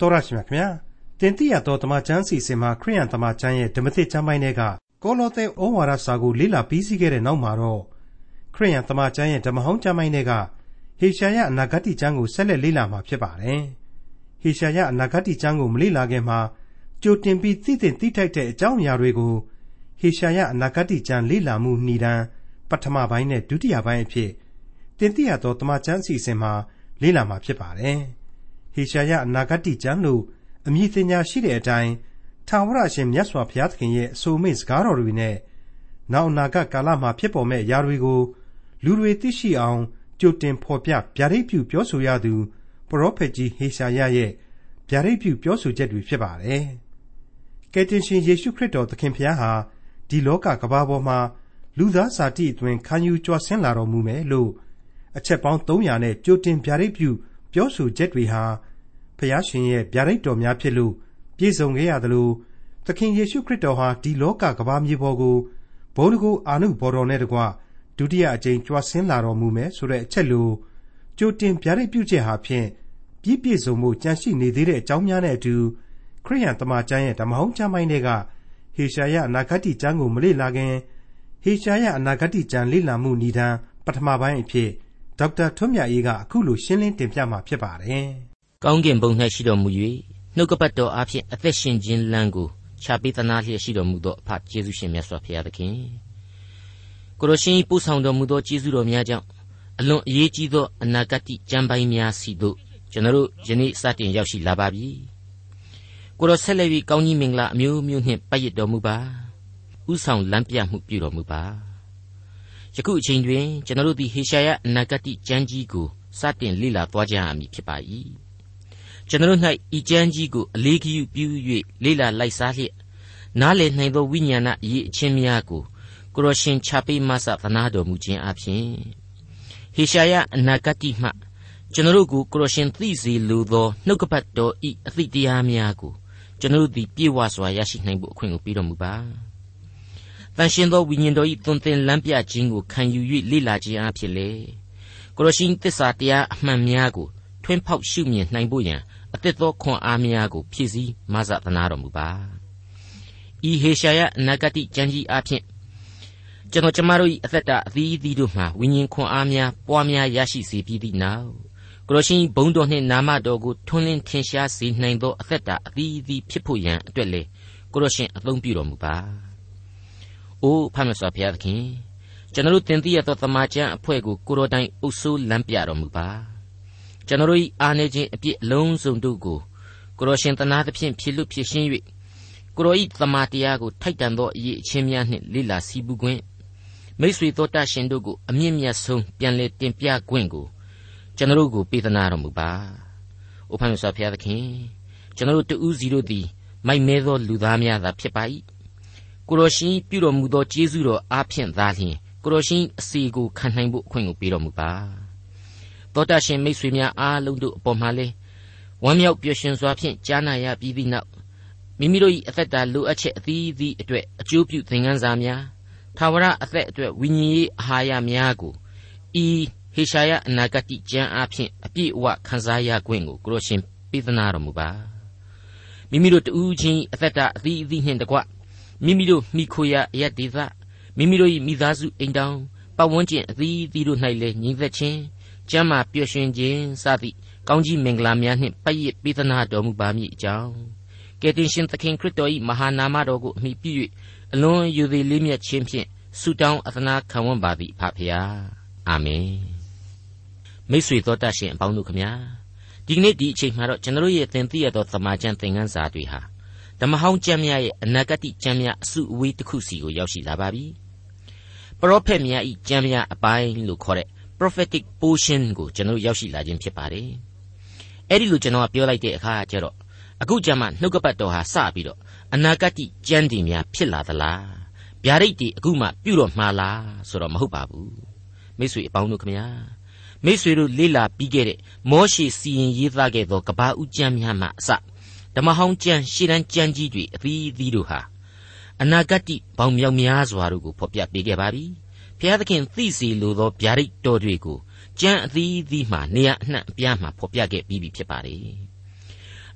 တော်ရရှိမြခင်ဗျာတင်တိရတော်တမချန်းစီစဉ်မှာခရိယန်တမချန်းရဲ့ဓမ္မသစ်ကျမ်းပိုင်းတွေကကောလောသဲဩဝါဒစာကိုလေ့လာပြီးစီးခဲ့တဲ့နောက်မှာတော့ခရိယန်တမချန်းရဲ့ဓမ္မဟောင်းကျမ်းပိုင်းတွေကဟေရှာယအနာဂတ်ကျမ်းကိုဆက်လက်လေ့လာမှာဖြစ်ပါတယ်ဟေရှာယအနာဂတ်ကျမ်းကိုမလေ့လာခင်မှာကြိုတင်ပြီးသိသိသိထိုက်တဲ့အကြောင်းအရာတွေကိုဟေရှာယအနာဂတ်ကျမ်းလေ့လာမှုဏ္ဍန်ပထမပိုင်းနဲ့ဒုတိယပိုင်းအဖြစ်တင်တိရတော်တမချန်းစီစဉ်မှာလေ့လာမှာဖြစ်ပါတယ်။ ဟေရှာယအနာဂတ်ကျမ်းလို့အမည်သင်ညာရှိတဲ့အတိုင်းထာဝရရှင်မြတ်စွာဘုရားသခင်ရဲ့အဆိုအမိန့်စကားတော်တွေနဲ့နောက်အနာဂတ်ကာလမှာဖြစ်ပေါ်မဲ့အရာတွေကိုလူတွေသိရှိအောင်ကြိုတင်ဖော်ပြဗျာဒိတ်ပြုပြောဆိုရသူပရောဖက်ကြီးဟေရှာယရဲ့ဗျာဒိတ်ပြုပြောဆိုချက်တွေဖြစ်ပါတယ်။ကယ်တင်ရှင်ယေရှုခရစ်တော်သခင်ဖျားဟာဒီလောကကဘာပေါ်မှာလူသားစာတိအတွင်ခံယူကြွဆင်းလာတော်မူမယ်လို့အချက်ပေါင်း300နဲ့ကြိုတင်ဗျာဒိတ်ပြုပြောဆိုချက်တွေဟာ ဖျားရှင်ရဲ့ဗျာဒိတ်တော်များဖြစ်လို့ပြည့်စုံခဲ့ရသလိုသခင်ယေရှုခရစ်တော်ဟာဒီလောကကဘာမြေပေါ်ကိုဘုန်းတကူအာနုဘော်တော်နဲ့တကွဒုတိယအကြိမ်ကြွဆင်းလာတော်မူမယ်ဆိုတဲ့အချက်လိုကြိုတင်ဗျာဒိတ်ပြုချက်ဟာဖြင့်ပြည့်ပြည့်စုံမှုကြန့်ရှိနေသေးတဲ့အကြောင်းများနဲ့အတူခရိယန်တမန်ကျမ်းရဲ့ဓမ္မဟောင်းကျမ်းပိုင်းတွေကဟေရှာယအနာဂတ်ကျမ်းကိုမလေ့လာခင်ဟေရှာယအနာဂတ်ကျမ်းလေ့လာမှုဏ္ဍန်ပထမပိုင်းအဖြစ်ဒေါက်တာထွန်းမြတ်အေးကအခုလိုရှင်းလင်းတင်ပြมาဖြစ်ပါတယ်။ ကောင်းကင်ဘုံ၌ရှိတော်မူ၍နှုတ်ကပတ်တော်အားဖြင့်အသက်ရှင်ခြင်းလမ်းကိုခြာပေးသနာလျက်ရှိတော်မူသောအဖကျေးဇူးရှင်မြတ်စွာဘုရားသခင်။ကိုရရှင်ပို့ဆောင်တော်မူသောကျေးဇူးတော်များကြောင့်အလွန်အရေးကြီးသောအနာဂတ်ကျမ်းပိုင်းများစီတို့ကျွန်တော်တို့ယနေ့စတင်ရောက်ရှိလာပါပြီ။ကိုရဆက်လက်ပြီးကောင်းကြီးမင်္ဂလာအမျိုးမျိုးနှင့်ပတ်ရတော်မူပါ။ဥဆောင်လမ်းပြမှုပြုတော်မူပါ။ယခုအချိန်တွင်ကျွန်တော်တို့ဒီဟေရှာယအနာဂတ်ကျမ်းကြီးကိုစတင်လေ့လာသွားကြရမည်ဖြစ်ပါ၏ ကျွန်တော်တို့၌ဤကျမ်းကြီးကိုအလေးဂရုပြု၍လေ့လာလိုက်စားလျက်နားလည်နိုင်သောဝိညာဏအရေးအချင်းများကိုကိုရရှင်ချပေးမဆသနာတော်မူခြင်းအပြင်ဟေရှာယအနာဂတ်မှကျွန်တော်တို့ကိုကိုရရှင်သိစေလိုသောနှုတ်ကပတ်တော်ဤအသည့်တရားများကိုကျွန်တော်တို့သည်ပြေဝစွာရရှိနိုင်ဖို့အခွင့်ကိုပေးတော်မူပါတန်ရှင်သောဝိညာဉ်တော်၏သွန်သင်လမ်းပြခြင်းကိုခံယူ၍လေ့လာခြင်းအဖြစ်လေကိုရရှိသစ္စာတရားအမှန်များကို ထွန်းဖောက်ရှုမြင်နိုင်ဖို့ရန်အသက်သောခွန်အားများကိုဖြည့်ဆည်းမဆသနာတော်မူပါဤဟေရှာယအနာဂတိကျမ်းကြီးအဖြစ်ကျွန်တော်ကျမတို့၏အသက်တာအသီးအသီးတို့မှာဝိညာဉ်ခွန်အားများပွားများရရှိစေပြီးသည့်နောက်ကိုရရှိဘုံတော်နှင့်နာမတော်ကိုထွန်းလင်းထင်ရှားစေနိုင်သောအသက်တာအသီးအသီးဖြစ်ဖို့ရန်အတွက်လေကိုရရှင်အသုံးပြုတော်မူပါအိုးဖတ်မစွာဘုရားသခင်ကျွန်တော်တို့တင်ပြရသောသမာကျမ်းအဖွဲ့ကိုကိုတော်တိုင်အုပ်ဆိုးလမ်းပြတော်မူပါ ကျွန်တော်တို့၏အားနေခြင်းအပြစ်အလုံးစုံတို့ကိုကိုတော်ရှင်တနာသဖြင့်ဖြည့်လွတ်ဖြည့်ရှင်း၍ကိုတော်၏သမာတရားကိုထိုက်တန်သောအရေးအချင်းများနှင့်လိလာစီးပူးခွင့်မိษွေတော်တတ်ရှင်တို့ကိုအမြင့်မြတ်ဆုံးပြန်လဲတင်ပြခွင့်ကိုကျွန်တော်တို့ကိုပေးသနာတော်မူပါ။အိုဖန်မြတ်စွာဘုရားသခင်ကျွန်တော်တို့တူးစီတို့သည်မိုက်မဲသောလူသားများသာဖြစ်ပါ၏ကိုတော်ရှင်ပြုတော်မူသောကျေးဇူးတော်အားဖြင့်သာလျှင်ကိုတော်ရှင်အစီကိုခံနိုင်ဖို့အခွင့်ကိုပေးတော်မူပါ သောတာရှင်မိတ်ဆွေများအားလုံးတို့အပေါ်မှာလဲဝမ်းမြောက်ပျော်ရွှင်စွာဖြင့်ကြားနာရပြီးသည့်နောက်မိမိတို့၏အသက်တာလိုအပ်ချက်အသီးသီးအတွက်အကျိုးပြုသင်ခန်းစာများသာဝရအသက်အတွက်ဝိညာဉ်ရေးအာဟာရများကိုဤဟေရှာယအနာဂတ်ကျမ်းအားဖြင့်အပြည့်အဝခံစားရခွင့်ကိုကိုရရှင်ပေးသနာတော်မူပါမိမိတို့တူးချင်းအသက်တာအသီးအသီးနှင့်တကွမိမိတို့မိခိုရာအယက်ဒေသမိမိတို့၏မိသားစုအိမ်တောင်ပတ်ဝန်းကျင်အသီးသီးတို့၌လည်းညီသက်ခြင်း ကျမ်းမာပျော်ရွှင်ခြင်းစသည့်ကောင်းကြီးမင်္ဂလာများနှင့်ပတ်ရစ်ပေးသနာတော်မူပါမည်အကြောင်းကယ်တင်ရှင်သခင်ခရစ်တော်၏မဟာနာမတော်ကိုအမိပြု၍အလွန်ယူသည်လေးမြတ်ခြင်းဖြင့်ဆုတောင်းအသနာခံဝန်ပါသည်ဖဖရာအာမင်မိတ်ဆွေတော်တတ်ရှင်အပေါင်းတို့ခမညာဒီကနေ့ဒီအချိန်မှာတော့ကျွန်တော်ရဲ့သင်သိရသောသမာကျမ်းသင်ခန်းစာတွေဟာဓမ္မဟောင်းကျမ်းများရဲ့အနာဂတ်ကျမ်းများအစုအဝေးတစ်ခုစီကိုရောက်ရှိလာပါပြီပရောဖက်များဤကျမ်းများအပိုင်းလို့ခေါ်တဲ့ prophetic portion ကိုကျွန်တော်ရောက်ရှိလာခြင်းဖြစ်ပါတယ်အဲ့ဒီလိုကျွန်တော်ကပြောလိုက်တဲ့အခါကျတော့အခုကျမှနှုတ်ကပတ်တော်ဟာစပြီးတော့အနာဂတ်ကျမ်းတွေများဖြစ်လာသလားဗျာဒိတ်တွေအခုမှပြုတော့မှားလားဆိုတော့မဟုတ်ပါဘူးမိတ်ဆွေအပေါင်းတို့ခမညာမိတ်ဆွေတို့လေ့လာပြီးခဲ့တဲ့မောရှေစီရင်ရေးသားခဲ့သောကဘာဦးကျမ်းများမှအစဓမ္မဟောင်းကျမ်းရှေးတန်းကျမ်းကြီးတွေအသီးသီးတို့ဟာအနာဂတ်ဘောင်မြောက်များစွာတို့ကိုဖော်ပြပေးခဲ့ပါပြီ။ ဘုရားသခင်သိစေလိုသောဗျာဒိတ်တော်တွေကိုကျမ်းအသီးသီးမှနေရာအနှံ့အပြားမှဖော်ပြခဲ့ပြီးပြီဖြစ်ပါတယ်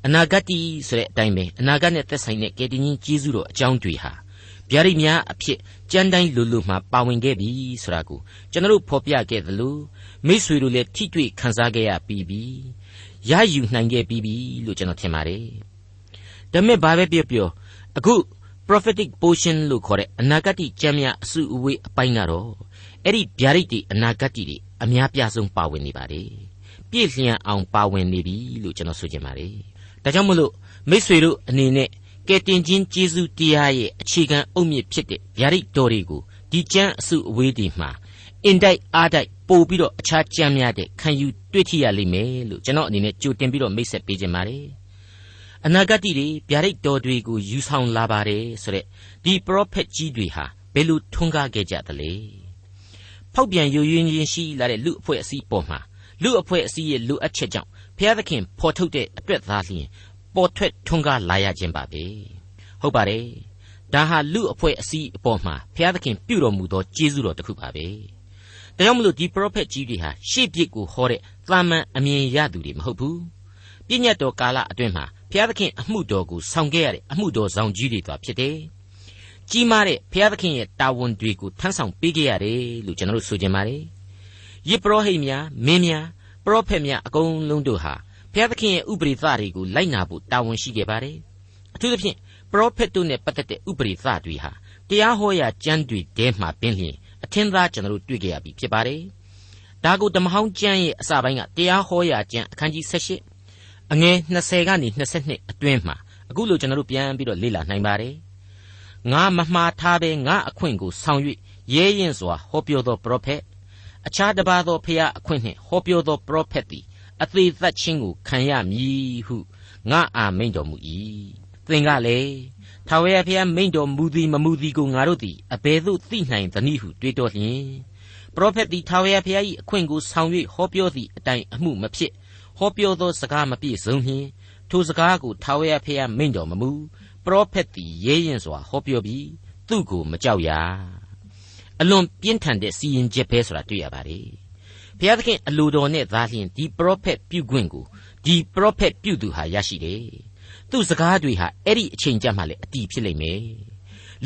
အနာဂတ်တီဆိုတဲ့အတိုင်းပဲအနာဂတ်နဲ့သက်ဆိုင်တဲ့ကယ်တင်ရှင်ကျေးဇူးတော်အကြောင်းတွေဟာဗျာဒိတ်များအဖြစ်ကြမ်းတိုင်းလူလူမှပါဝင်ခဲ့ပြီဆိုတာကိုကျွန်တော်တို့ဖော်ပြခဲ့သလိုမိษွေတို့လည်းထိတွေ့ခန်းစားခဲ့ရပြီးပြီရယူနိုင်ခဲ့ပြီးပြီလို့ကျွန်တော်ထင်ပါတယ်ဒါမဲ့ဘာပဲပြောပြောအခု prophetic portion လို့ခေါ်တဲ့အနာဂတ်ကျမ်းများအစုအဝေးအပိုင်းကတော့အဲ့ဒီဗျာဒိတ်တွေအနာဂတ်တွေအများပြားဆုံးပါဝင်နေပါတယ်ပြည့်လျံအောင်ပါဝင်နေပြီလို့ကျွန်တော်ဆိုချင်ပါတယ်ဒါကြောင့်မလို့မိษွေတို့အနေနဲ့ကယ်တင်ခြင်းကျေးဇူးတရားရဲ့အခြေခံအုတ်မြစ်ဖြစ်တဲ့ဗျာဒိတ်တော်တွေကိုဒီကျမ်းအစုအဝေးတွေမှာအင်တိုက်အားတိုက်ပို့ပြီးတော့အခြားကျမ်းများတဲ့ခံယူတွေ့ထိရလိမ့်မယ်လို့ကျွန်တော်အနေနဲ့ကြိုတင်ပြီးတော့မိတ်ဆက်ပေးခြင်းပါတယ် အနာဂတ်တွေဗျာဒိတ်တော်တွေကိုယူဆောင်လာပါတယ်ဆိုတဲ့ဒီပရောဖက်ကြီးတွေဟာဘယ်လိုထွန်းကားခဲ့ကြသလဲဖောက်ပြန်ယိုယွင်းခြင်းရှိလာတဲ့လူအဖွဲ့အစည်းပေါ်မှာလူအဖွဲ့အစည်းရဲ့လူအပ်ချက်ကြောင့်ဘုရားသခင်ဖော်ထုတ်တဲ့အတွက်သားလျင်ပေါ်ထွက်ထွန်းကားလာရခြင်းပါပဲဟုတ်ပါတယ်ဒါဟာလူအဖွဲ့အစည်းအပေါ်မှာဘုရားသခင်ပြုတော်မူသောကျေးဇူးတော်တစ်ခုပါပဲဒါကြောင့်မလို့ဒီပရောဖက်ကြီးတွေဟာရှေ့ပြစ်ကိုဟောတဲ့သာမန်အမြင်ရသူတွေမဟုတ်ဘူးပြည့်ညတ်တော်ကာလအတွင်းမှာ ဘုရားသခင်အမှုတော်ကိုဆောင်ခဲ့ရတဲ့အမှုတော်ဆောင်ကြီးတွေသာဖြစ်တယ်ကြီးမားတဲ့ဘုရားသခင်ရဲ့တာဝန်တွေကိုထမ်းဆောင်ပေးခဲ့ရတယ်လို့ကျွန်တော်တို့ဆိုကြပါတယ်ယစ်ပရောဟိတ်များမင်းများပရောဖက်များအကုန်လုံးတို့ဟာဘုရားသခင်ရဲ့ဥပရိသတွေကိုလိုက်နာဖို့တာဝန်ရှိခဲ့ပါတယ်အထူးသဖြင့်ပရောဖက်တို့နဲ့ပတ်သက်တဲ့ဥပရိသတွေဟာတရားဟောရာကျမ်းတွေထဲမှာပင်လျင်အထင်သာကျွန်တော်တို့တွေ့ကြရပြီဖြစ်ပါတယ်ဒါကိုဓမ္မဟောင်းကျမ်းရဲ့အစပိုင်းကတရားဟောရာကျမ်းအခန်းကြီး78 အငယ်20ကနေ22အတွင်းမှာအခုလိုကျွန်တော်တို့ပြန်ပြီးတော့လေ့လာနိုင်ပါတယ်ငါမမှားထားပဲငါအခွင့်ကိုဆောင်၍ရဲရင်စွာဟောပြောသောပရောဖက်အခြားတစ်ပါးသောဖျားအခွင့်နှင့်ဟောပြောသောပရောဖက်သည်အသေးသက်ခြင်းကိုခံရမည်ဟုငါအာမိန်တော်မူ၏သင်ကလည်းထာဝရဘုရားမိန်တော်မူသည်မမူသည်ကိုငါတို့သည်အဘယ်သို့သိနိုင်သနည်းဟုတွေးတောလျင်ပရောဖက်သည်ထာဝရဘုရား၏အခွင့်ကိုဆောင်၍ဟောပြောသည့်အတိုင်းအမှုမဖြစ် ဟောပြောသောစကားမပြည့်စုံလျင်ထိုစကားကိုထာဝရဘုရားမိန်တော်မမူပရောဖက်သည်ရဲရင်စွာဟောပြောပြီးသူ့ကိုမကြောက်ရအလွန်ပြင်းထန်တဲ့စီရင်ချက်ပဲဆိုတာတွေ့ရပါတယ်ဘုရားသခင်အလိုတော်နဲ့သာလျှင်ဒီပရောဖက်ပြုခွင့်ကိုဒီပရောဖက်ပြုသူဟာရရှိတယ်သူ့စကားတွေဟာအဲ့ဒီအချိန်ကြမှာလေအတီးဖြစ်လိမ့်မယ်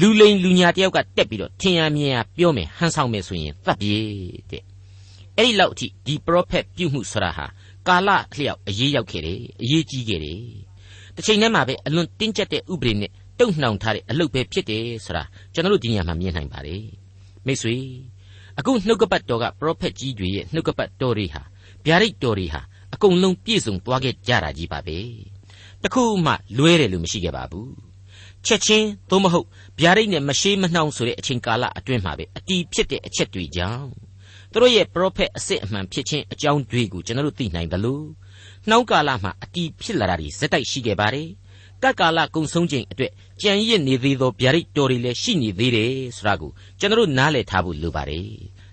လူလိန်လူညာတယောက်ကတက်ပြီးတော့ထင်ရမြင်ရပြောမယ်ဟန်ဆောင်မယ်ဆိုရင်သတ်ပြေတဲ့အဲ့ဒီလောက်အထိဒီပရောဖက်ပြုမှုဆိုတာဟာ ကာလအလျောက်အရေးရောက်ခဲ့တယ်အရေးကြီးခဲ့တယ်တစ်ချိန်တည်းမှာပဲအလွန်တင်းကျပ်တဲ့ဥပဒေနဲ့တုံ့နှောင်ထားတဲ့အလုပ်ပဲဖြစ်တယ်ဆိုတာကျွန်တော်တို့ဒီညမှာမြင်နိုင်ပါတယ်မိတ်ဆွေအခုနှုတ်ကပတ်တော်ကပရောဖက်ကြီးတွေရဲ့နှုတ်ကပတ်တော်တွေဟာဗျာဒိတ်တော်တွေဟာအကုန်လုံးပြည့်စုံသွားခဲ့ကြတာကြီးပါပဲတခုမှလွဲတယ်လို့မရှိခဲ့ပါဘူးချက်ချင်းသို့မဟုတ်ဗျာဒိတ်နဲ့မရှိမနှောင်ဆိုတဲ့အချိန်ကာလအတွင်းမှာပဲအတီးဖြစ်တဲ့အချက်တွေကြောင့် သူတို့ရဲ့ပရောဖက်အစစ်အမှန်ဖြစ်ခြင်းအကြောင်းတွေကိုကျွန်တော်တို့သိနိုင်တယ်လို့နှောင်းကာလမှာအတီးဖြစ်လာတာတွေဇက်တိုက်ရှိခဲ့ပါတယ်ကတ်ကာလကုံဆုံးခြင်းအတွက်ကြံရစ်နေသေးသောဗျာဒိတ်တော်တွေလည်းရှိနေသေးတယ်ဆိုတာကိုကျွန်တော်တို့နားလည်ထားဖို့လိုပါတယ်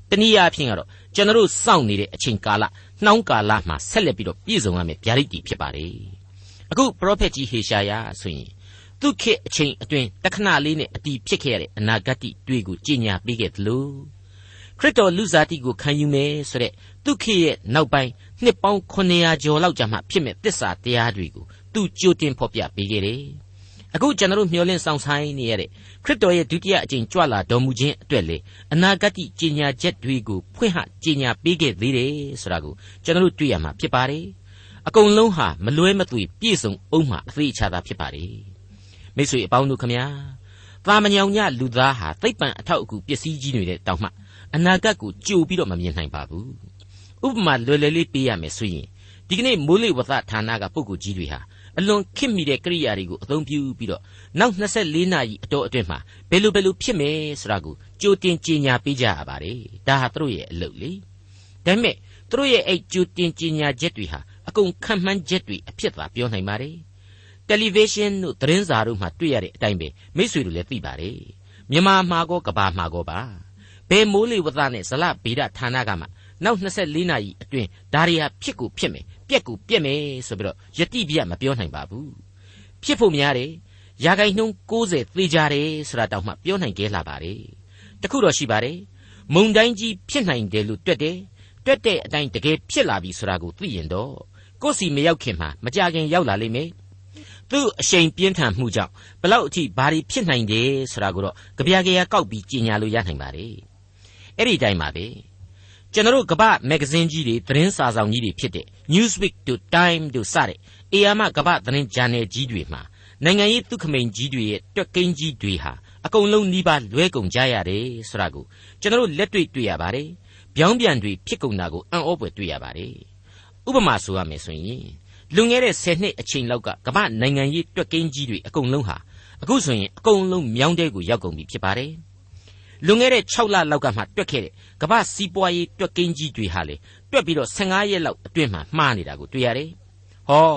တနည်းအားဖြင့်ကတော့ကျွန်တော်တို့စောင့်နေတဲ့အချိန်ကာလနှောင်းကာလမှာဆက်လက်ပြီးတော့ပြည့်စုံရမယ့်ဗျာဒိတ်တွေဖြစ်ပါတယ်အခုပရောဖက်ကြီးဟေရှာယဆိုရင်သူခေတ်အချိန်အတွင်းတခဏလေးနဲ့အတီးဖြစ်ခဲ့ရတဲ့အနာဂတ်တွေကိုကြီးညာပေးခဲ့သလို ခရစ်တော်လူစားတိကိုခံယူမယ်ဆိုတဲ့သူခေတ်ရဲ့နောက်ပိုင်းနှစ်ပေါင်း900ကျော်လောက်ကြာမှဖြစ်မဲ့သစ္စာတရားတွေကိုသူကြိုတင်ဖော်ပြပေးခဲ့တယ်အခုကျွန်တော်တို့မျှော်လင့်ဆောင်ဆိုင်နေရတဲ့ခရစ်တော်ရဲ့ဒုတိယအကြိမ်ကြွလာတော်မူခြင်းအတွက်လေအနာဂတ်ကြီးညာချက်တွေကိုဖွင့်ဟကြီးညာပေးခဲ့သေးတယ်ဆိုတာကိုကျွန်တော်တို့တွေ့ရမှာဖြစ်ပါတယ်အကုန်လုံးဟာမလွဲမသွေပြည့်စုံအောင်မှအသေးချာတာဖြစ်ပါတယ်မိတ်ဆွေအပေါင်းတို့ခမညာသာမညောင်ညလူသားဟာသိပ္ပံအထောက်အကူပစ္စည်းကြီးတွေတောင်မှ အနာဂတ်ကိုကြိုပြီးတော့မမြင်နိုင်ပါဘူးဥပမာလွယ်လွယ်လေးပေးရမယ်ဆိုရင်ဒီကနေ့မိုးလေဝသဌာနကပုဂ္ဂိုလ်ကြီးတွေဟာအလွန်ခစ်မိတဲ့ကိရိယာတွေကိုအသုံးပြုပြီးတော့နောက်24နာရီအတော်အတွင်းမှာဘယ်လိုဘယ်လိုဖြစ်မယ်ဆိုတာကိုကြိုတင်ကြေညာပေးကြရပါတယ်ဒါဟာသူတို့ရဲ့အလုပ်လေဒါပေမဲ့သူတို့ရဲ့အဲ့ကြိုတင်ကြေညာချက်တွေဟာအကုန်ခံမှန်းချက်တွေအဖြစ်သာပြောနိုင်ပါတယ်တယ်လီဗေးရှင်းတို့သတင်းစာတို့မှာတွေ့ရတဲ့အတိုင်းပဲမိษွေတို့လည်းသိပါတယ်မြန်မာမှာကောကဘာမှာကောပါ ဘယ်မိုးလေဝသနဲ့ဇလဗေဒဌာနကမှနောက်24နာရီအတွင်းဒါတွေဟာဖြစ်ကိုဖြစ်မယ်ပြက်ကိုပြက်မယ်ဆိုပြီးတော့ယတိပြတ်မပြောနိုင်ပါဘူးဖြစ်ဖို့များတယ်ရာဂိုင်နှုန်း60သေကြတယ်ဆိုတာတောင်မှပြောနိုင်ကြလာပါတယ်တခုတော့ရှိပါတယ်မုံတိုင်းကြီးဖြစ်နိုင်တယ်လို့တွက်တယ်တွက်တဲ့အတိုင်းတကယ်ဖြစ်လာပြီဆိုတာကိုသိရင်တော့ကိုယ်စီမရောက်ခင်မှာမကြခင်ရောက်လာလိမ့်မယ်သူ့အရှိန်ပြင်းထန်မှုကြောင့်ဘလောက်အထိဘာတွေဖြစ်နိုင်တယ်ဆိုတာကိုတော့ကြပြာကြရကောက်ပြီးကြင်ညာလို့ရနိုင်ပါလေ အဲ့ဒီတိုင်းပါပဲကျွန်တော်တို့ကမ္ဘာမဂ္ဂဇင်းကြီးတွေသတင်းစာဆောင်ကြီးတွေဖြစ်တဲ့ Newsweek တို့ Time တို့စတဲ့အေယာမကမ္ဘာသတင်းဂျာနယ်ကြီးတွေမှာနိုင်ငံရေးသူခမိန်ကြီးတွေရဲ့တွက်ကိန်းကြီးတွေဟာအကုန်လုံးနှီးပါလွဲကုန်ကြရတယ်ဆိုတာကိုကျွန်တော်တို့လက်တွေ့တွေ့ရပါတယ်။ပြောင်းပြန်တွေဖြစ်ကုန်တာကိုအံ့ဩဖွယ်တွေ့ရပါတယ်။ဥပမာဆိုရမယ်ဆိုရင်လွန်ခဲ့တဲ့10နှစ်အချိန်လောက်ကကမ္ဘာနိုင်ငံရေးတွက်ကိန်းကြီးတွေအကုန်လုံးဟာအခုဆိုရင်အကုန်လုံးမြောင်းတဲကိုရောက်ကုန်ပြီဖြစ်ပါတယ်။ လွန်ခဲ့တဲ့6လလောက်ကမှတွက်ခဲ့တဲ့ကမ္ဘာစီးပွားရေးတွက်ကိန်းကြီးတွေဟာလေတွက်ပြီးတော့15ရက်လောက်အတွင်းမှာမှားနေတာကိုတွေ့ရတယ်။ဟော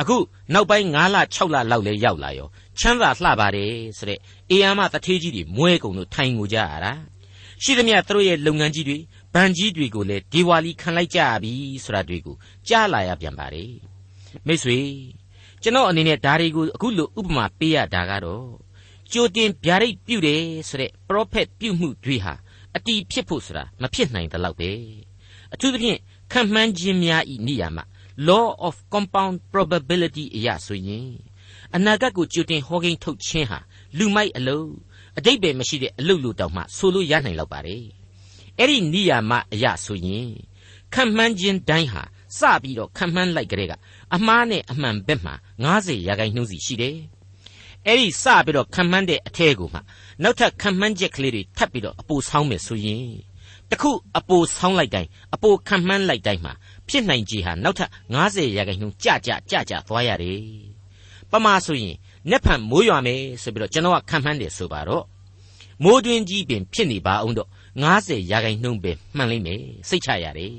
အခုနောက်ပိုင်း9လ6လလောက်လဲရောက်လာရောချမ်းသာလှပါတယ်ဆိုတဲ့အေယာမတထေးကြီးတွေမွဲကုန်လို့ထိုင်ငိုကြရတာရှိသမျှသူတို့ရဲ့လုပ်ငန်းကြီးတွေဗန်ကြီးတွေကိုလည်းဒီဝါလီခံလိုက်ကြရပြီဆိုတာတွေကိုကြားလာရပြန်ပါတယ်မိတ်ဆွေကျွန်တော်အနေနဲ့ဒါတွေကိုအခုလိုဥပမာပေးရတာကတော့ ကြိုတင်ဗျာဒိတ်ပြုတယ်ဆိုတဲ့ပရောဖက်ပြုမှုတွေဟာအတီးဖြစ်ဖို့ဆိုတာမဖြစ်နိုင်တဲ့လောက်ပဲအထူးသဖြင့်ခံမှန်းခြင်းများဤနိယာမ law of compound probability အရာဆိုရင်အနာဂတ်ကိုကြိုတင်ဟောကိန်းထုတ်ခြင်းဟာလူမိုက်အလုပ်အတိတ်ပဲမရှိတဲ့အလုပ်လို့တောင်မှဆိုလို့ရနိုင်လောက်ပါတယ်အဲ့ဒီနိယာမအရာဆိုရင်ခံမှန်းခြင်းတိုင်းဟာစပြီးတော့ခံမှန်းလိုက်ကြတဲ့ကအမှားနဲ့အမှန်ဘက်မှာ90ရာခိုင်နှုန်းစီရှိတယ် အဲ့ဒီစပြီးတော့ခံမှန်းတဲ့အထဲကိုမှနောက်ထပ်ခံမှန်းချက်ကလေးတွေထပ်ပြီးတော့အပူဆောင်းမယ်ဆိုရင်တခုအပူဆောင်းလိုက်တိုင်းအပူခံမှန်းလိုက်တိုင်းမှာဖြစ်နိုင်ခြေဟာနောက်ထပ်90ရာခိုင်နှုန်းကြကြကြကြသွားရတယ်ပမာဆိုရင်နက်ဖန်မိုးရွာမယ်ဆိုပြီးတော့ကျွန်တော်ကခံမှန်းတယ်ဆိုပါတော့မိုးတွင်းကြီးပင်ဖြစ်နေပါအောင်တော့90ရာခိုင်နှုန်းပဲမှန်လိမ့်မယ်စိတ်ချရတယ်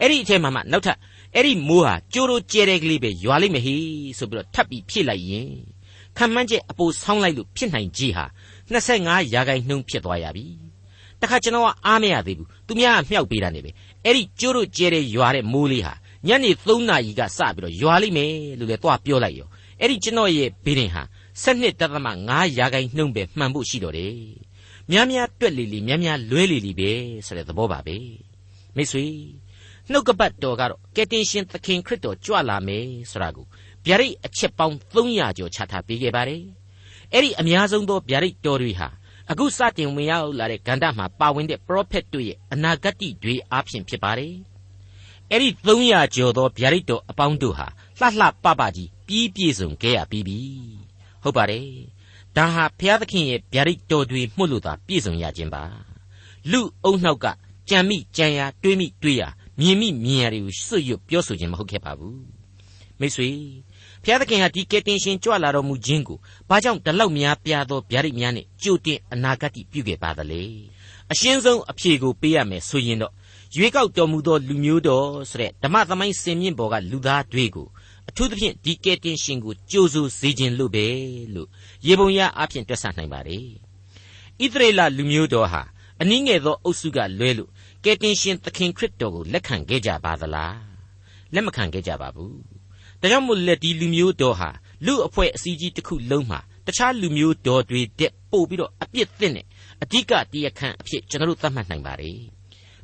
အဲ့ဒီအထဲမှာမှနောက်ထပ်အဲ့ဒီမိုးဟာကြိုးတို့ကျဲတဲ့ကလေးပဲရွာလိမ့်မယ်ဟိဆိုပြီးတော့ထပ်ပြီးဖြည့်လိုက်ရင် ခံမှန်းချက်အပိုဆောင်းလိုက်လို့ဖြစ်နိုင်ကြီးဟာ25ရာခိုင်နှုန်းဖြစ်သွားရပြီတခါကျွန်တော်ကအားမရသေးဘူးသူများကမြှောက်ပေးတာနေပဲအဲ့ဒီကျိုးတို့ကျဲတဲ့ရွာတဲ့မိုးလေးဟာညနေ3နာရီကစပြီးတော့ရွာလိမ့်မယ်လို့လည်းသွားပြောလိုက်ရောအဲ့ဒီကျွန်တော်ရဲ့ဘေးရင်ဟာ7တက်သမ9ရာခိုင်နှုန်းပဲမှန်ဖို့ရှိတော့တယ်များများတွက်လီလီများများလွဲလီလီပဲဆိုတဲ့သဘောပါပဲမိတ်ဆွေနှုတ်ကပတ်တော်ကတော့ကယ်တင်ရှင်သခင်ခရစ်တော်ကြွလာမယ်ဆိုတာကို ဗျာဒိတ်အချက်ပေါင်း300ကျော်ချထားပေးခဲ့ပါတယ်အဲ့ဒီအများဆုံးသောဗျာဒိတ်တော်တွေဟာအခုစတင်ဝင်ရောက်လာတဲ့ဂန္ဓမှာပါဝင်တဲ့ prophet တို့ရဲ့အနာဂတ်တွေအားဖြင့်ဖြစ်ပါတယ်အဲ့ဒီ300ကျော်သောဗျာဒိတ်တော်အပေါင်းတို့ဟာလှလှပပကြီးပြီးပြည့်စုံခဲ့ရပြီးပြီဟုတ်ပါတယ်ဒါဟာဘုရားသခင်ရဲ့ဗျာဒိတ်တော်တွေမှုလို့သာပြည့်စုံရခြင်းပါလူအုံနှောက်ကကြံမိကြံရတွေးမိတွေးရမြင်မိမြင်ရတွေကိုစွတ်ရွတ်ပြောဆိုခြင်းမဟုတ်ခဲ့ပါဘူးမိတ်ဆွေ ဘုရားသခင်ဟာဒီကယ်တင်ရှင်ကြွလာတော်မူခြင်းကိုဘာကြောင့်တလောက်များပြားသောဗျာဒိတ်များနဲ့ကြိုတင်အနာဂတ်ပြုခဲ့ပါသလဲအရှင်းဆုံးအဖြေကိုပေးရမယ်ဆိုရင်တော့ရွေးကောက်တော်မူသောလူမျိုးတော်ဆိုတဲ့ဓမ္မသမိုင်းစင်မြင့်ပေါ်ကလူသားတွေကိုအထူးသဖြင့်ဒီကယ်တင်ရှင်ကိုကြိုးဆိုစေခြင်းလို့ပဲလို့ရေပုံရအဖြစ်တွက်ဆနိုင်ပါ रे ဣသရေလလူမျိုးတော်ဟာအနည်းငယ်သောအုပ်စုကလွဲလို့ကယ်တင်ရှင်သခင်ခရစ်တော်ကိုလက်ခံခဲ့ကြပါသလားလက်မခံခဲ့ကြပါဘူး ဒါကြောင့်မို့လက်ဒီလူမျိုးတော်ဟာလူအဖွဲ့အစည်းကြီးတစ်ခုလုံးမှာတခြားလူမျိုးတော်တွေတက်ပို့ပြီးတော့အပြစ်သင့်တဲ့အဓိကတရားခံအဖြစ်ကျွန်တော်တို့သတ်မှတ်နိုင်ပါ रे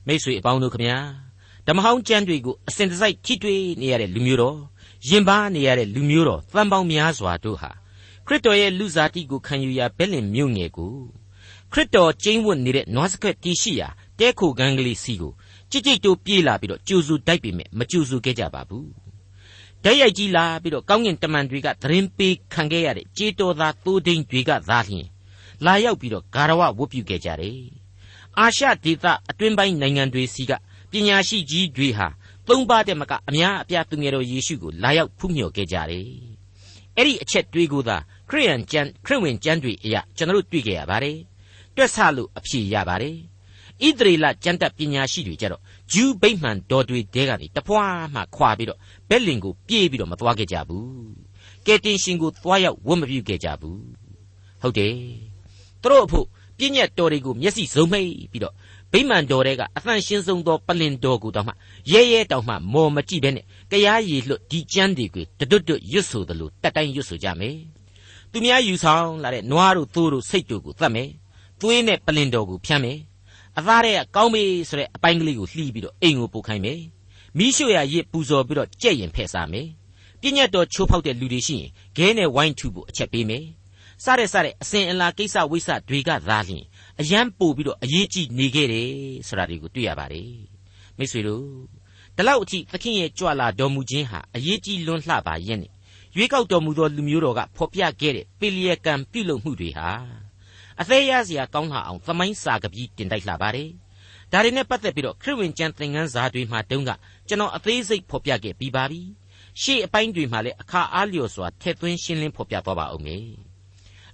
မိတ်ဆွေအပေါင်းတို့ခမညာဓမ္မဟောင်းကျမ်းတွေကိုအစဉ်တစိုက်ထိတွေ့နေရတဲ့လူမျိုးတော်ရင်ပါနေရတဲ့လူမျိုးတော်သံပေါင်းများစွာတို့ဟာခရစ်တော်ရဲ့လူစားတိကိုခံယူရာဘဲလင်မြို့ငယ်ကိုခရစ်တော်ကျင်းဝတ်နေတဲ့နွားစကက်တီရှိရာတဲခိုကန်းကလေးစီကိုကြစ်ကြိတ်တိုးပြေးလာပြီးတော့ကြိုစုတိုက်ပေမဲ့မကြိုစုခဲ့ကြပါဘူး ဓာတ်ရိုက်ကြီးလာပြီးတော့ကောင်းကင်တမန်တွေကသတင်းပေးခံခဲ့ရတဲ့ကြေးတော်သားသိုးဒိန်တွေကသာလျှင်လာရောက်ပြီးတော့ဂါရဝဝတ်ပြုခဲ့ကြတယ်အာရှဒေသအတွင်းပိုင်းနိုင်ငံတွေစီကပညာရှိကြီးတွေဟာသုံးပါးတဲ့မကအများအပြားသူငယ်တော်ယေရှုကိုလာရောက်ဖူးမြော်ခဲ့ကြတယ်အဲ့ဒီအချက်တွေးကိုသာခရိယန်ကျမ်းခရစ်ဝင်ကျမ်းတွေအရာကျွန်တော်တို့တွေ့ကြရပါတယ်တွက်ဆလို့အဖြေရပါတယ်ဣသရေလကျမ်းတတ်ပညာရှိတွေကြတော့ ဂျူးဗိမှန်တော်တွေတဲကနေတဖွာမှခွာပြီးတော့ဘက်လင်ကိုပြေးပြီးတော့မသွားခဲ့ကြဘူးကယ်တင်ရှင်ကိုသွားရောက်ဝတ်မပြုခဲ့ကြဘူးဟုတ်တယ်သူတို့အဖို့ပြည့်ညက်တော်တွေကိုမျက်စိစုံမိတ်ပြီးတော့ဗိမာန်တော်တွေကအသန့်ရှင်းဆုံးသောပလင်တော်ကိုတောင်မှရဲရဲတောင်မှမော်မကြည့်ပဲနဲ့တရားရည်လွတ်ဒီကျမ်းတွေကိုတတွတ်တွတ်ရွတ်ဆိုသလိုတက်တိုင်းရွတ်ဆိုကြမယ်သူများယူဆောင်လာတဲ့နွားတို့သိုးတို့စိတ်တို့ကိုသတ်မယ်သွေးနဲ့ပလင်တော်ကိုဖြန်းမယ် အသားတွေကကောင်းပြီဆိုတဲ့အပိုင်းကလေးကိုလှီးပြီးတော့အိမ်ကိုပို့ခိုင်းမယ်မိရှုရရစ်ပူဇော်ပြီးတော့ကြက်ရင်ဖဲ့စားမယ်ပြည့်ညတ်တော်ချိုးဖောက်တဲ့လူတွေရှိရင်ဂဲနဲ့ဝိုင်းထူဖို့အချက်ပေးမယ်စတဲ့စတဲ့အစဉ်အလာကိစ္စဝိစ္စတွေကသာလျှင်အယံပို့ပြီးတော့အရေးကြီးနေခဲ့တယ်ဆိုတာတွေကိုတွေ့ရပါတယ်မိတ်ဆွေတို့ဒီလောက်အထိသခင်ရဲ့ကြွလာတော်မူခြင်းဟာအရေးကြီးလွန်းလှပါရဲ့နဲ့ရွေးကောက်တော်မူသောလူမျိုးတော်ကဖော်ပြခဲ့တဲ့ပေလျက်ကံပြုလုပ်မှုတွေဟာ အသေးရစရာကောင်းလှအောင်သမိုင်းစာကပီးတင်တိုက်လှပါတယ်ဒါတွေနဲ့ပတ်သက်ပြီးတော့ခရစ်ဝင်ကျမ်းသင်ခန်းစာတွေမှာတုန်းကကျွန်တော်အသေးစိတ်ဖော်ပြခဲ့ပြီးပါပြီရှေ့အပိုင်းတွေမှာလည်းအခါအားလျော်စွာထည့်သွင်းရှင်းလင်းဖော်ပြသွားပါဦးမယ်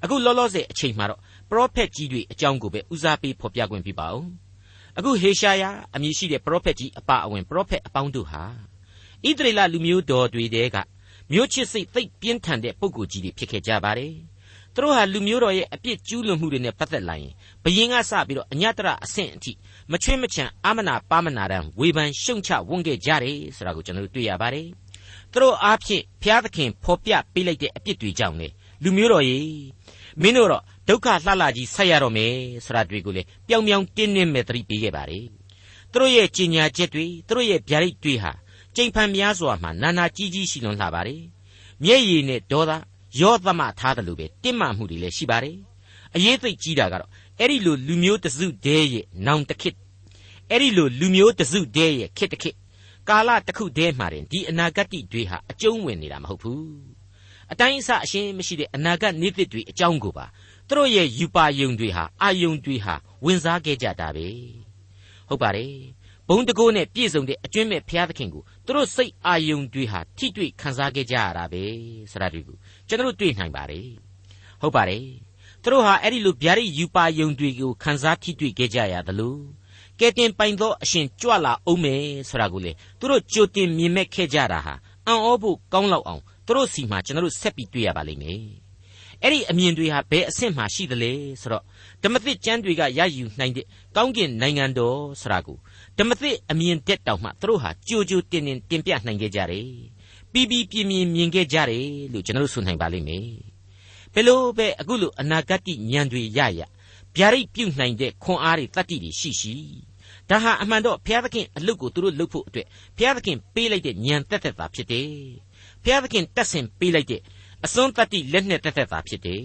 အခုလောလောဆယ်အချိန်မှာတော့ပရောဖက်ကြီးတွေအကြောင်းကိုပဲဦးစားပေးဖော်ပြခွင့်ပြုပါဦးအခုဟေရှာယအမည်ရှိတဲ့ပရောဖက်ကြီးအပအဝင်ပရောဖက်အပေါင်းတို့ဟာဣသရေလလူမျိုးတော်တွေတဲကမျိုးချစ်စိတ်သိပ်ပြင်းထန်တဲ့ပုဂ္ဂိုလ်ကြီးတွေဖြစ်ခဲ့ကြပါတယ် သူတို့ဟာလူမျိုးတော်ရဲ့အပြစ်ကျူးလွန်မှုတွေနဲ့ပတ်သက်လာရင်ဘယင်ကစပြီးတော့အညတရအဆင့်အထိမချွင်းမချံအာမနာပါမနာတန်ဝေဖန်ရှုံချဝန်ခဲ့ကြတယ်ဆိုတာကိုကျွန်တော်တို့တွေ့ရပါတယ်သူတို့အားဖြင့်ဘုရားသခင်ဖော်ပြပေးလိုက်တဲ့အပြစ်တွေကြောင့်လေလူမျိုးတော်ကြီးမင်းတို့တော့ဒုက္ခလှလှကြီးဆက်ရတော့မယ်ဆိုတာတွေကိုလေပျောင်ပျောင်တင်းတင်းမဲ့သတိပေးခဲ့ပါတယ်သူတို့ရဲ့ကြင်ညာချက်တွေသူတို့ရဲ့ဗျာဒိတ်တွေဟာကြိမ်ဖန်များစွာမှနာနာကြီးကြီးရှိလွန်လှပါတယ်မျက်ရည်နဲ့ဒေါသ ရောသမထားတယ်လို့ပဲတင့်မှမှုတွေလည်းရှိပါတယ်အရေးသိကြီးတာကတော့အဲ့ဒီလိုလူမျိုးတစုတည်းရဲ့နောင်တခစ်အဲ့ဒီလိုလူမျိုးတစုတည်းရဲ့ခစ်တခစ်ကာလတစ်ခုတည်းမှာတင်ဒီအနာဂတ်တွေဟာအကျုံးဝင်နေတာမဟုတ်ဘူးအတိုင်းအဆအရှင်းမရှိတဲ့အနာဂတ်နေ့တွေအကြောင်းကိုပါသူတို့ရဲ့ယူပါယုံတွေဟာအာယုံတွေဟာဝင်စားခဲ့ကြတာပဲဟုတ်ပါတယ်ဘုံတကိုးနဲ့ပြည့်စုံတဲ့အကျွင့်မဲ့ဘုရားသခင်ကို သူတို့စိတ်အာယုံတွေဟာထိတွေ့ခံစားခဲ့ကြရတာပဲဆိုတာဒီကိုကျွန်တော်တွေ့နိုင်ပါတယ်ဟုတ်ပါတယ်သူတို့ဟာအဲ့ဒီလိုဗျာဒိတ်ယူပါယုံတွေကိုခံစားထိတွေ့ခဲ့ကြရသလိုကဲတင်ပိုင်သောအရှင်ကြွလာအောင်မယ်ဆိုတာကိုလေသူတို့ကြိုတင်မြင်မဲ့ခဲ့ကြတာဟာအံ့ဩဖို့ကောင်းလောက်အောင်သူတို့စီမှာကျွန်တော်တို့ဆက်ပြီးတွေ့ရပါလိမ့်မယ်အဲ့ဒီအမြင်တွေဟာဘယ်အဆင့်မှရှိသလဲဆိုတော့ဓမ္မသစ်ကျမ်းတွေကရယူနိုင်တဲ့ကောင်းကင်နိုင်ငံတော်ဆိုတာကို ဓမ္မသစ်အမြင်တက်တောင်မှသူတို့ဟာကြိုကြိုတင်တင်တင်ပြနိုင်ခဲ့ကြတယ်ပြီးပြီးပြင်းပြင်းမြင်ခဲ့ကြတယ်လို့ကျွန်တော်တို့ဆိုနိုင်ပါလိမ့်မယ်ဘယ်လိုပဲအခုလိုအနာဂတ်ဉာဏ်တွေရရဗျာဒိတ်ပြုတ်နိုင်တဲ့ခွန်အားတွေတတ္တိတွေရှိရှိဒါဟာအမှန်တော့ဘုရားသခင်အလုပ်ကိုသူတို့လုပ်ဖို့အတွက်ဘုရားသခင်ပေးလိုက်တဲ့ဉာဏ်တက်တက်တာဖြစ်တယ်ဘုရားသခင်တက်ဆင်ပေးလိုက်တဲ့အစွန်းတတ္တိလက်နဲ့တက်တက်တာဖြစ်တယ်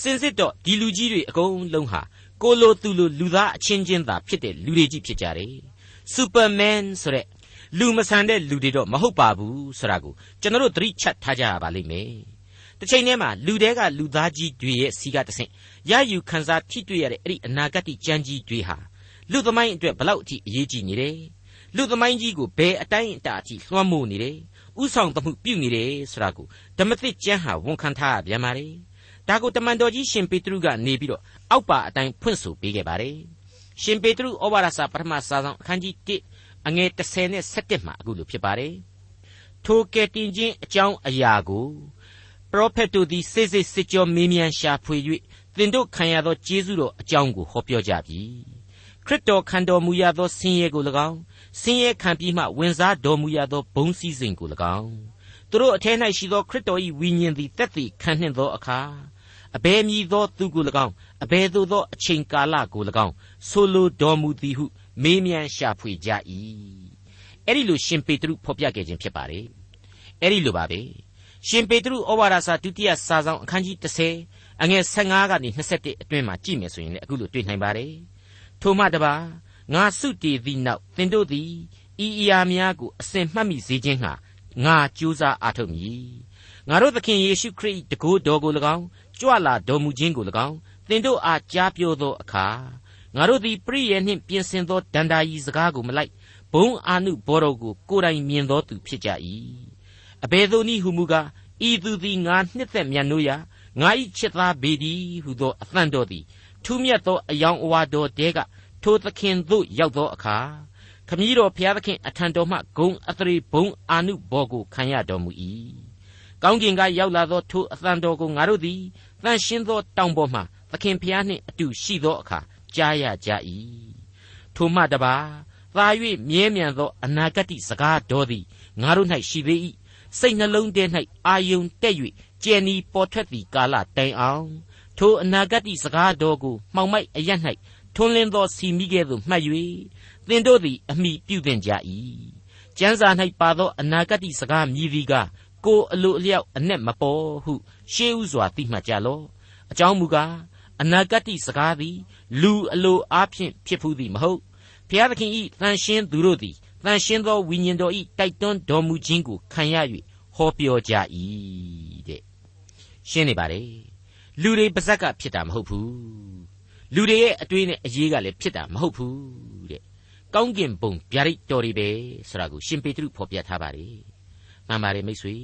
စင်စစ်တော့ဒီလူကြီးတွေအကုန်လုံးဟာကိုလိုသူလိုလူသားအချင်းချင်းသာဖြစ်တဲ့လူတွေကြီးဖြစ်ကြတယ် စူပါမန်ဆိုတဲ့လူမဆန်တဲ့လူတွေတော့မဟုတ်ပါဘူးဆိုတာကိုကျွန်တော်တို့သတိချက်ထားကြရပါလိမ့်မယ်တစ်ချိန်တည်းမှာလူတဲကလူသားကြီးတွေရဲ့စီကတဆင့်ရယူခန်းစားထိတွေ့ရတဲ့အဲ့ဒီအနာဂတ်ကြမ်းကြီးတွေဟာလူသမိုင်းအတွက်ဘလောက်အထိအရေးကြီးနေတယ်လူသမိုင်းကြီးကိုဘယ်အတိုင်းအတာအထိလွှမ်းမိုးနေတယ်ဥဆောင်သမှုပြုနေတယ်ဆိုတာကိုဓမ္မသစ်ကျမ်းဟာဝန်ခံထားရပြန်ပါလေဒါကိုတမန်တော်ကြီးရှင်ပေတရုကနေပြီးတော့အောက်ပါအတိုင်းဖွင့်ဆိုပေးခဲ့ပါတယ် ရှင်ပေတရုဩဝါဒစာပထမစာဆောင်အခန်းကြီး1အငယ်30နဲ့17မှာအခုလိုဖြစ်ပါတယ်ထိုကဲ့တင်ခြင်းအကြောင်းအရာကိုပရောဖက်တို့သည်စိတ်စိတ်စစ်ကြောမေးမြန်းရှာဖွေ၍သင်တို့ခံရသောကျေးဇူးတော်အကြောင်းကိုဟောပြောကြပြီခရစ်တော်ခံတော်မူရသောဆင်းရဲကို၎င်းဆင်းရဲခံပြီးမှဝင်စားတော်မူရသောဘုံစည်းစိမ်ကို၎င်းသူတို့အထက်၌ရှိသောခရစ်တော်၏ဝိညာဉ်သည်တက်သည်ခံနှင့်သောအခါ အဘယ်မည်သောသူကို၎င်းအဘယ်သို့သောအချိန်ကာလကို၎င်းဆိုလိုတော်မူသည်ဟုမေးမြန်းရှာဖွေကြ၏အဲ့ဒီလိုရှင်ပေတရုဖော်ပြခဲ့ခြင်းဖြစ်ပါတယ်အဲ့ဒီလိုပါပဲရှင်ပေတရုဩဝါဒစာဒုတိယစာဆောင်အခန်းကြီး30အငယ်15ကနေ21အတွင်းမှာကြည့်မယ်ဆိုရင်လည်းအခုလိုတွေ့နိုင်ပါတယ်ထိုမှတပါငါစုတည်သည့်နောက်သင်တို့သည်ဤအရာများကိုအစဉ်မှတ်မိစေခြင်းဟာငါကြိုးစားအားထုတ်မည်ငါတို့သခင်ယေရှုခရစ်တကိုးတော်ကို၎င်း ကြွလာတော်မူခြင်းကို၎င်းသင်တို့အားကြားပြောသောအခါငါတို့သည်ပရိယေနှင့်ပြင်ဆင်သောဒန္တာယီစကားကိုမလိုက်ဘုံအာနုဘောတော်ကိုကိုယ်တိုင်မြင်သောသူဖြစ်ကြ၏အဘယ်သို့နည်းဟုမူကားဤသူသည်ငါနှစ်သက်မြတ်နိုးရာငါ၏ချစ်သားပေသည်ဟုသောအသံတော်သည်ထူးမြတ်သောအယောင်အဝါတော်တဲကထိုသခင်သို့ရောက်သောအခါခမည်းတော်ဘုရားသခင်အထံတော်မှဂုံအသရေဘုံအာနုဘောကိုခံရတော်မူ၏ကောင်းကင်ကရောက်လာသောထိုအသံတော်ကိုငါတို့သည် တန်ရှင်းသောတောင်ပေါ်မှသခင်ဖျားနှင့်အတူရှိသောအခါကြားရကြ၏ထိုမှတပါသာ၍မြဲမြံသောအနာဂတ်စကားတော်သည်ငါတို့၌ရှိသေး၏စိတ်နှလုံးထဲ၌အာယုန်တက်၍ကြည်နီပေါ်ထွက်သည့်ကာလတိုင်အောင်ထိုအနာဂတ်စကားတော်ကိုမှောင်မိုက်အရ၌ထွန်းလင်းသောစီမိကဲ့သို့မှတ်၍သင်တို့သည်အမိပြုသင်ကြ၏ကျမ်းစာ၌ပါသောအနာဂတ်စကားမြည်သည်က ကိုအလိုအလျောက်အ내မပေါ်ဟုရှေးဥစွာသိမှတ်ကြလော့အကြောင်းမူကားအနာဂတ်စကားသည်လူအလိုအားဖြင့်ဖြစ်ဖူးသည်မဟုတ်ဘုရားသခင်ဤတန်ရှင်းသူတို့သည်တန်ရှင်းသောဝိညာဉ်တော်ဤတိုက်တွန်းတော်မူခြင်းကိုခံရ၍ဟောပြောကြ၏တဲ့ရှင်းနေပါလေလူတွေပါဇက်ကဖြစ်တာမဟုတ်ဘူးလူတွေရဲ့အတွေးနဲ့အရေးကလည်းဖြစ်တာမဟုတ်ဘူးတဲ့ကောင်းကင်ဘုံဗျာဒိတ်တော်တွေပဲဆိုတာကိုရှင်ပေတရုဖော်ပြထားပါတယ် မှန်ပါတယ်မိတ်ဆွေ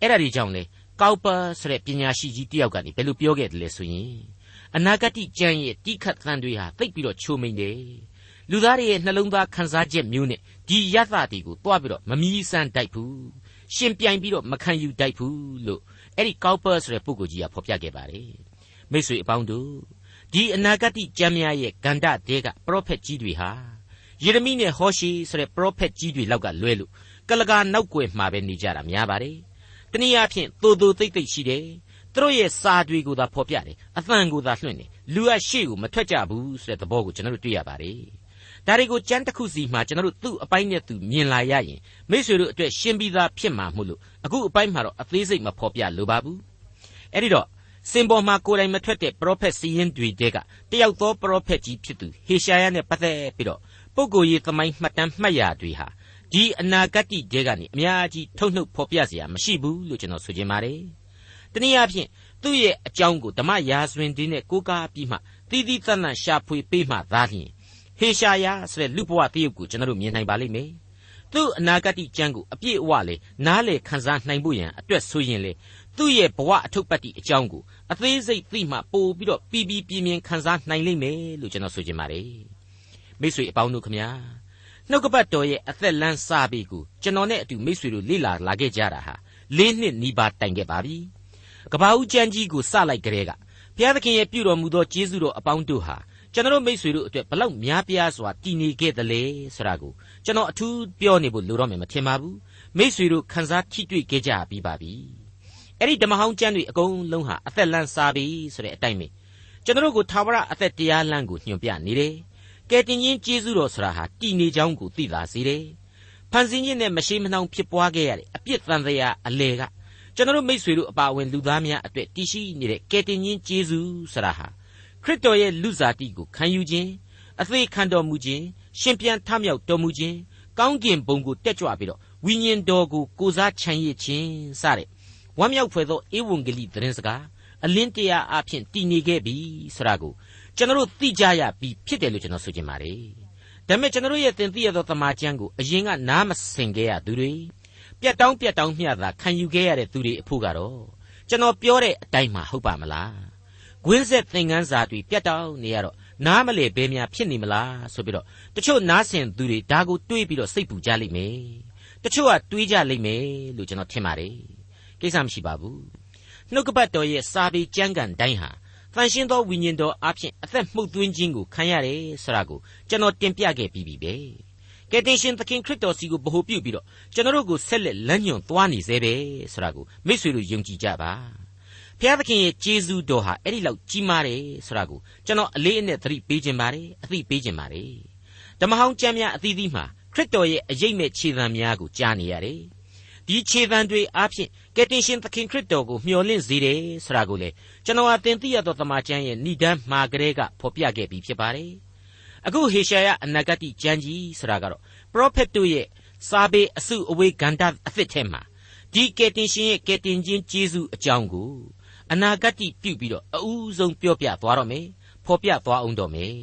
အဲ့ဒါဒီကြောင့်လေကောက်ပါဆိုတဲ့ပညာရှိကြီးတယောက်ကနေဘယ်လိုပြောခဲ့တယ်လဲဆိုရင်အနာဂတ်ကြံရဲ့တိခတ်သံတွေဟာသိပ်ပြီးတော့ချိုးမိန်တယ်လူသားတွေရဲ့နှလုံးသားခံစားချက်မျိုးနဲ့ဒီယသတီကိုတွားပြီးတော့မမီးစမ်းတိုက်ဘူးရှင်ပြိုင်ပြီးတော့မခံယူတိုက်ဘူးလို့အဲ့ဒီကောက်ပါဆိုတဲ့ပုဂ္ဂိုလ်ကြီးကဖော်ပြခဲ့ပါတယ်မိတ်ဆွေအပေါင်းတို့ဒီအနာဂတ်ကျမ်းများရဲ့ဂန္ဓတဲကပရောဖက်ကြီးတွေဟာယေရမိနဲ့ဟောရှေဆိုတဲ့ပရောဖက်ကြီးတွေလောက်ကလွဲလို့ ကလကာနောက်ွယ်မှာပဲနေကြတာများပါတယ်တနည်းအားဖြင့်သို့သို့သိမ့်သိမ့်ရှိတယ်သူတို့ရဲ့စာတွေကိုသာဖော်ပြတယ်အသံကိုသာလွှင့်တယ်လူကရှေ့ကိုမထွက်ကြဘူးဆိုတဲ့သဘောကိုကျွန်တော်တို့တွေ့ရပါတယ်ဒါတွေကိုကြမ်းတစ်ခုစီမှာကျွန်တော်တို့သူ့အပိုင်းနဲ့သူမြင်လာရရင်မိတ်ဆွေတို့အတွက်ရှင်းပြီးသားဖြစ်မှာမို့လို့အခုအပိုင်းမှာတော့အသေးစိတ်မဖော်ပြလိုပါဘူးအဲ့ဒီတော့စင်ပေါ်မှာကိုယ်တိုင်မထွက်တဲ့ပရောဖက်စီရင်တွေတဲကတယောက်သောပရောဖက်ကြီးဖြစ်သူဟေရှာယနဲ့ပတ်သက်ပြီးတော့ပုဂ္ဂိုလ်ရေးသမိုင်းမှတ်တမ်းမှတ်ရာတွေဟာ ဒီအနာဂတ်တဲကနေအများကြီးထုတ်နှုတ်ဖော်ပြเสียမရှိဘူးလို့ကျွန်တော်ဆိုချင်ပါတယ်တနည်းအားဖြင့်သူ့ရဲ့အကြောင်းကိုဓမ္မရာဇဝင်တွေနဲ့ကိုးကားပြီးမှသီးသီးသန့်သန့်ရှာဖွေပေးမှသာလျှင်ဟေရှာယဆိုတဲ့လူဘဝတရုပ်ကိုကျွန်တော်တို့မြင်နိုင်ပါလိမ့်မယ်သူ့အနာဂတ်ကျမ်းကိုအပြည့်အဝလေနားလေခန်းစားနိုင်ဖို့ရန်အတွက်ဆိုရင်လေသူ့ရဲ့ဘဝအထုပ်ပတ်တိအကြောင်းကိုအသေးစိတ်သိမှပို့ပြီးတော့ပြီးပြီးပြင်းပြင်းခန်းစားနိုင်လိမ့်မယ်လို့ကျွန်တော်ဆိုချင်ပါတယ်မိတ်ဆွေအပေါင်းတို့ခမညာ နှုတ်ကပတ်တော်ရဲ့အသက်လန်းစာပေကိုကျွန်တော်နဲ့အတူမိတ်ဆွေတို့လေ့လာလာခဲ့ကြတာဟာ၄နှစ်နီးပါးတိုင်ခဲ့ပါပြီကဘာဦးကျမ်းကြီးကိုစလိုက်ကြတဲ့ကဘုရားသခင်ရဲ့ပြုတော်မူသောကျေးဇူးတော်အပေါင်းတို့ဟာကျွန်တော်မိတ်ဆွေတို့အတွက်ဘလောက်များပြားစွာတည်နေခဲ့သလဲဆိုတာကိုကျွန်တော်အထူးပြောနေဖို့လိုတော့မယ်မထင်ပါဘူးမိတ်ဆွေတို့ခန်းစားထိတွေ့ခဲ့ကြပြီးပါပြီအဲ့ဒီဓမ္မဟောင်းကျမ်းတွေအကုန်လုံးဟာအသက်လန်းစားပြီဆိုတဲ့အတိုင်းပဲကျွန်တော်တို့ကိုသာဝရအသက်တရားလမ်းကိုညွှန်ပြနေတယ် ကဲတင်ချင်းကျေးဇူးတော်ဆိုတာဟာတည်နေကြောင်းကိုသိလာစေတယ်ဖန်ဆင်းခြင်းနဲ့မရှိမနှောင်ဖြစ်ပွားခဲ့ရတဲ့အပြစ်သံတရားအလေကကျွန်တော်မိတ်ဆွေတို့အပါအဝင်လူသားများအတွက်တည်ရှိနေတဲ့ကဲတင်ချင်းကျေးဇူးဆိုတာဟာခရစ်တော်ရဲ့လူစားတိကိုခံယူခြင်းအသေးခံတော်မူခြင်းရှင်ပြန်ထမြောက်တော်မူခြင်းကောင်းကင်ဘုံကိုတက်ကြွပြီးတော့ဝိညာဉ်တော်ကိုကိုစားချမ်းရစ်ခြင်းစတဲ့ဝမ်းမြောက်ဖွယ်သောဧဝံဂေလိသတင်းစကားအလင်းတရားအဖြစ်တည်နေခဲ့ပြီဆိုတာကို ကျွန်တော်တို့သိကြရပြီဖြစ်တယ်လို့ကျွန်တော်ဆိုချင်ပါတယ်ဒါပေမဲ့ကျွန်တော်တို့ရဲ့သင်သိရသောတမန်ကျမ်းကိုအရင်ကနားမဆင်ခဲ့ရသူတွေပြတ်တောင်းပြတ်တောင်းမျှသာခံယူခဲ့ရတဲ့သူတွေအဖို့ကတော့ကျွန်တော်ပြောတဲ့အတိုင်းမှဟုတ်ပါမလားကွင်းဆက်သင်ခန်းစာတွေပြတ်တောင်းနေရတော့နားမလေဘဲများဖြစ်နေမလားဆိုပြီးတော့တချို့နားဆင်သူတွေဒါကိုတွေးပြီးတော့စိတ်ပူကြလိမ့်မယ်တချို့ကတွေးကြလိမ့်မယ်လို့ကျွန်တော်ထင်ပါတယ်ကိစ္စမရှိပါဘူးနှုတ်ကပတ်တော်ရဲ့စာပေကျမ်းကန်တိုင်းဟာ တန်ရှင်းသောဝိညာဉ်တော်အဖြစ်အသက်မှုတ်သွင်းခြင်းကိုခံရတယ်ဆိုတာကိုကျွန်တော်တင်ပြခဲ့ပြီးပြီပဲကယ်တင်ရှင်သခင်ခရစ်တော်စီကိုဗဟုပြုပြီးတော့ကျွန်တော်တို့ကိုဆက်လက်လမ်းညွှန်သွားနေသေးပဲဆိုတာကိုမိတ်ဆွေတို့ယုံကြည်ကြပါဖျားသခင်ရဲ့ကျေးဇူးတော်ဟာအဲ့ဒီလောက်ကြီးမားတယ်ဆိုတာကိုကျွန်တော်အလေးအနက်သတိပေးခြင်းပါတယ်အသိပေးခြင်းပါတယ်ဓမ္မဟောင်းကျမ်းများအသီးသီးမှာခရစ်တော်ရဲ့အရေးမဲ့ခြေသံများကိုကြားနေရတယ် ဒီခြေသံတွေအားဖြင့်ကယ်တင်ရှင်သခင်ခရစ်တော်ကိုမျှော်လင့်စေတယ်ဆိုတာကိုလေကျွန်တော်ဟာသင်သိရသောတမန်ကျမ်းရဲ့ဏိဒန်းမှာကလေးကဖော်ပြခဲ့ပြီးဖြစ်ပါတယ်အခုဟေရှာယအနာဂတိကျမ်းကြီးဆိုတာကတော့ပရောဖက်တို့ရဲ့စာပေအစုအဝေးဂန္ဓအသစ်ထဲမှာဒီကယ်တင်ရှင်ရဲ့ကယ်တင်ခြင်းကျေးဇူးအကြောင်းကိုအနာဂတ်ပြုပြီးတော့အဦးဆုံးပြောပြသွားတော့မယ်ဖော်ပြသွားအောင်တော့မယ်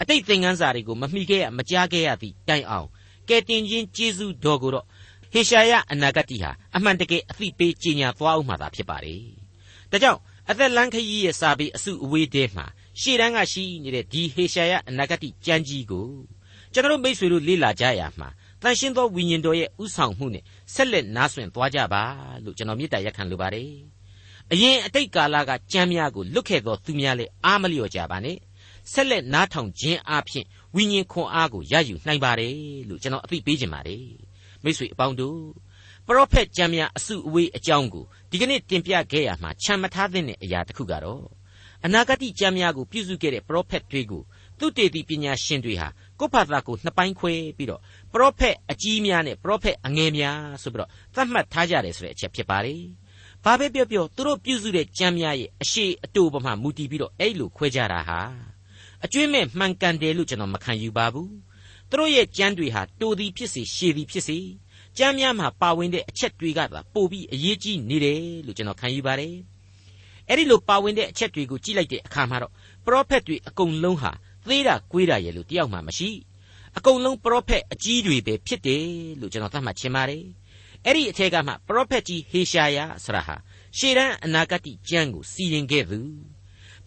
အတိတ်သင်ခန်းစာတွေကိုမမိခဲ့ရမကြားခဲ့ရသည့်တိုင်အောင်ကယ်တင်ခြင်းကျေးဇူးတော်ကိုတော့ ဟေရှာယအနာဂတ်ဟာအမှန်တကယ်အသိပေးကြီးညာသွားအောင်မှာသာဖြစ်ပါတယ်ဒါကြောင့်အသက်လန်းခရီးရဲ့စာပေအစုအဝေးတဲမှာရှေ့တန်းကရှိနေတဲ့ဒီဟေရှာယအနာဂတ်ကြမ်းကြီးကိုကျွန်တော်မိတ်ဆွေတို့လေ့လာကြရမှာတန်ရှင်းသောဝိညာဉ်တော်ရဲ့ဥဆောင်မှုနဲ့ဆက်လက်နားဆွင့်သွားကြပါလို့ကျွန်တော်မေတ္တာရက်ခံလိုပါတယ်အရင်အတိတ်ကာလကကြမ်းများကိုလွတ်ခဲ့သောသူများလည်းအားမလျော့ကြပါနဲ့ဆက်လက်နားထောင်ခြင်းအပြင်ဝိညာဉ်ခွန်အားကိုရယူနိုင်ပါတယ်လို့ကျွန်တော်အသိပေးခြင်းပါတယ် မိတ်ဆွေအပေါင်းတို့ပရောဖက်ကျမ်းများအစုအဝေးအကြောင်းကိုဒီကနေ့တင်ပြခဲ့ရမှာခြံမထားတဲ့အရာတစ်ခုကတော့အနာဂတ်ကျမ်းများကိုပြုစုခဲ့တဲ့ပရောဖက်တွေကိုသူတေတီပညာရှင်တွေဟာကိုယ့်ဘာသာကိုနှစ်ပိုင်းခွဲပြီးတော့ပရောဖက်အကြီးများနဲ့ပရောဖက်အငယ်များဆိုပြီးတော့သတ်မှတ်ထားကြတယ်ဆိုတဲ့အချက်ဖြစ်ပါတယ်။ဘာပဲပြောပြောသူတို့ပြုစုတဲ့ကြံများရဲ့အရှိအတူပေါ်မှာမူတည်ပြီးတော့အဲ့လိုခွဲကြတာဟာအကျွင့်မဲ့မှန်ကန်တယ်လို့ကျွန်တော်မခံယူပါဘူး။ သူတို့ရဲ့ကြံတွေဟာတိုသည်ဖြစ်စေရှည်သည်ဖြစ်စေကြမ်းများမှာပါဝင်တဲ့အချက်တွေကသာပို့ပြီးအရေးကြီးနေတယ်လို့ကျွန်တော်ခံယူပါတယ်။အဲ့ဒီလိုပါဝင်တဲ့အချက်တွေကိုကြည့်လိုက်တဲ့အခါမှာတော့ပရောဖက်တွေအကုန်လုံးဟာသေးတာကွေးတာရဲ့လို့တယောက်မှမရှိအကုန်လုံးပရောဖက်အကြီးတွေပဲဖြစ်တယ်လို့ကျွန်တော်သတ်မှတ်ချင်ပါတယ်။အဲ့ဒီအထက်ကမှပရောဖက်ကြီးဟေရှာယဆရာဟာရှေးတန်းအနာဂတ်ကျမ်းကိုစီရင်ခဲ့သူ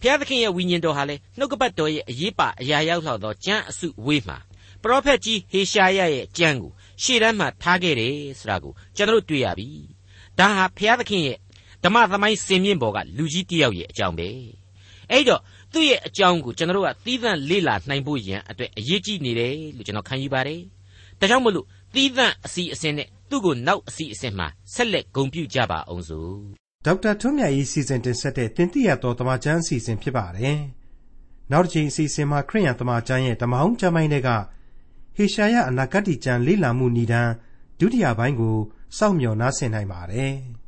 ဘုရားသခင်ရဲ့ဝိညာဉ်တော်ဟာလည်းနှုတ်ကပတ်တော်ရဲ့အရေးပါအရာရောက်လောက်သောကျမ်းအစုဝေးမှာ ပရောဖက်ကြီးဟေရှာယရဲ့ကျမ်းကိုရှေ့တန်းမှာထားခဲ့တယ်ဆိုတာကိုကျွန်တော်တို့တွေ့ရပြီဒါဟာဘုရားသခင်ရဲ့ဓမ္မသမိုင်းစင်မြင့်ပေါ်ကလူကြီးတယောက်ရဲ့အကြောင်းပဲအဲ့တော့သူ့ရဲ့အကြောင်းကိုကျွန်တော်တို့ကသီးသန့်လေ့လာနိုင်ဖို့ရန်အတွက်အရေးကြီးနေတယ်လို့ကျွန်တော်ခံယူပါတယ်ဒါကြောင့်မလို့သီးသန့်အစီအစဉ်နဲ့သူ့ကိုနောက်အစီအစဉ်မှာဆက်လက်ဂုဏ်ပြုကြပါအောင်စို့ဒေါက်တာထွန်းမြတ်ရေးစီစဉ်တင်ဆက်တဲ့တင်ပြရတော်တမချန်းအစီအစဉ်ဖြစ်ပါတယ်နောက်တစ်ချိန်အစီအစဉ်မှာခရိယံတမချန်းရဲ့ဓမ္မဟောင်းကျမ်းပိုင်းတွေက ဟေရှာယအနာဂတ်ကျမ်းလေ့လာမှုဏ္ဍန်ဒုတိယပိုင်းကိုစောင့်မျှော်နားဆင်နိုင်ပါတယ်။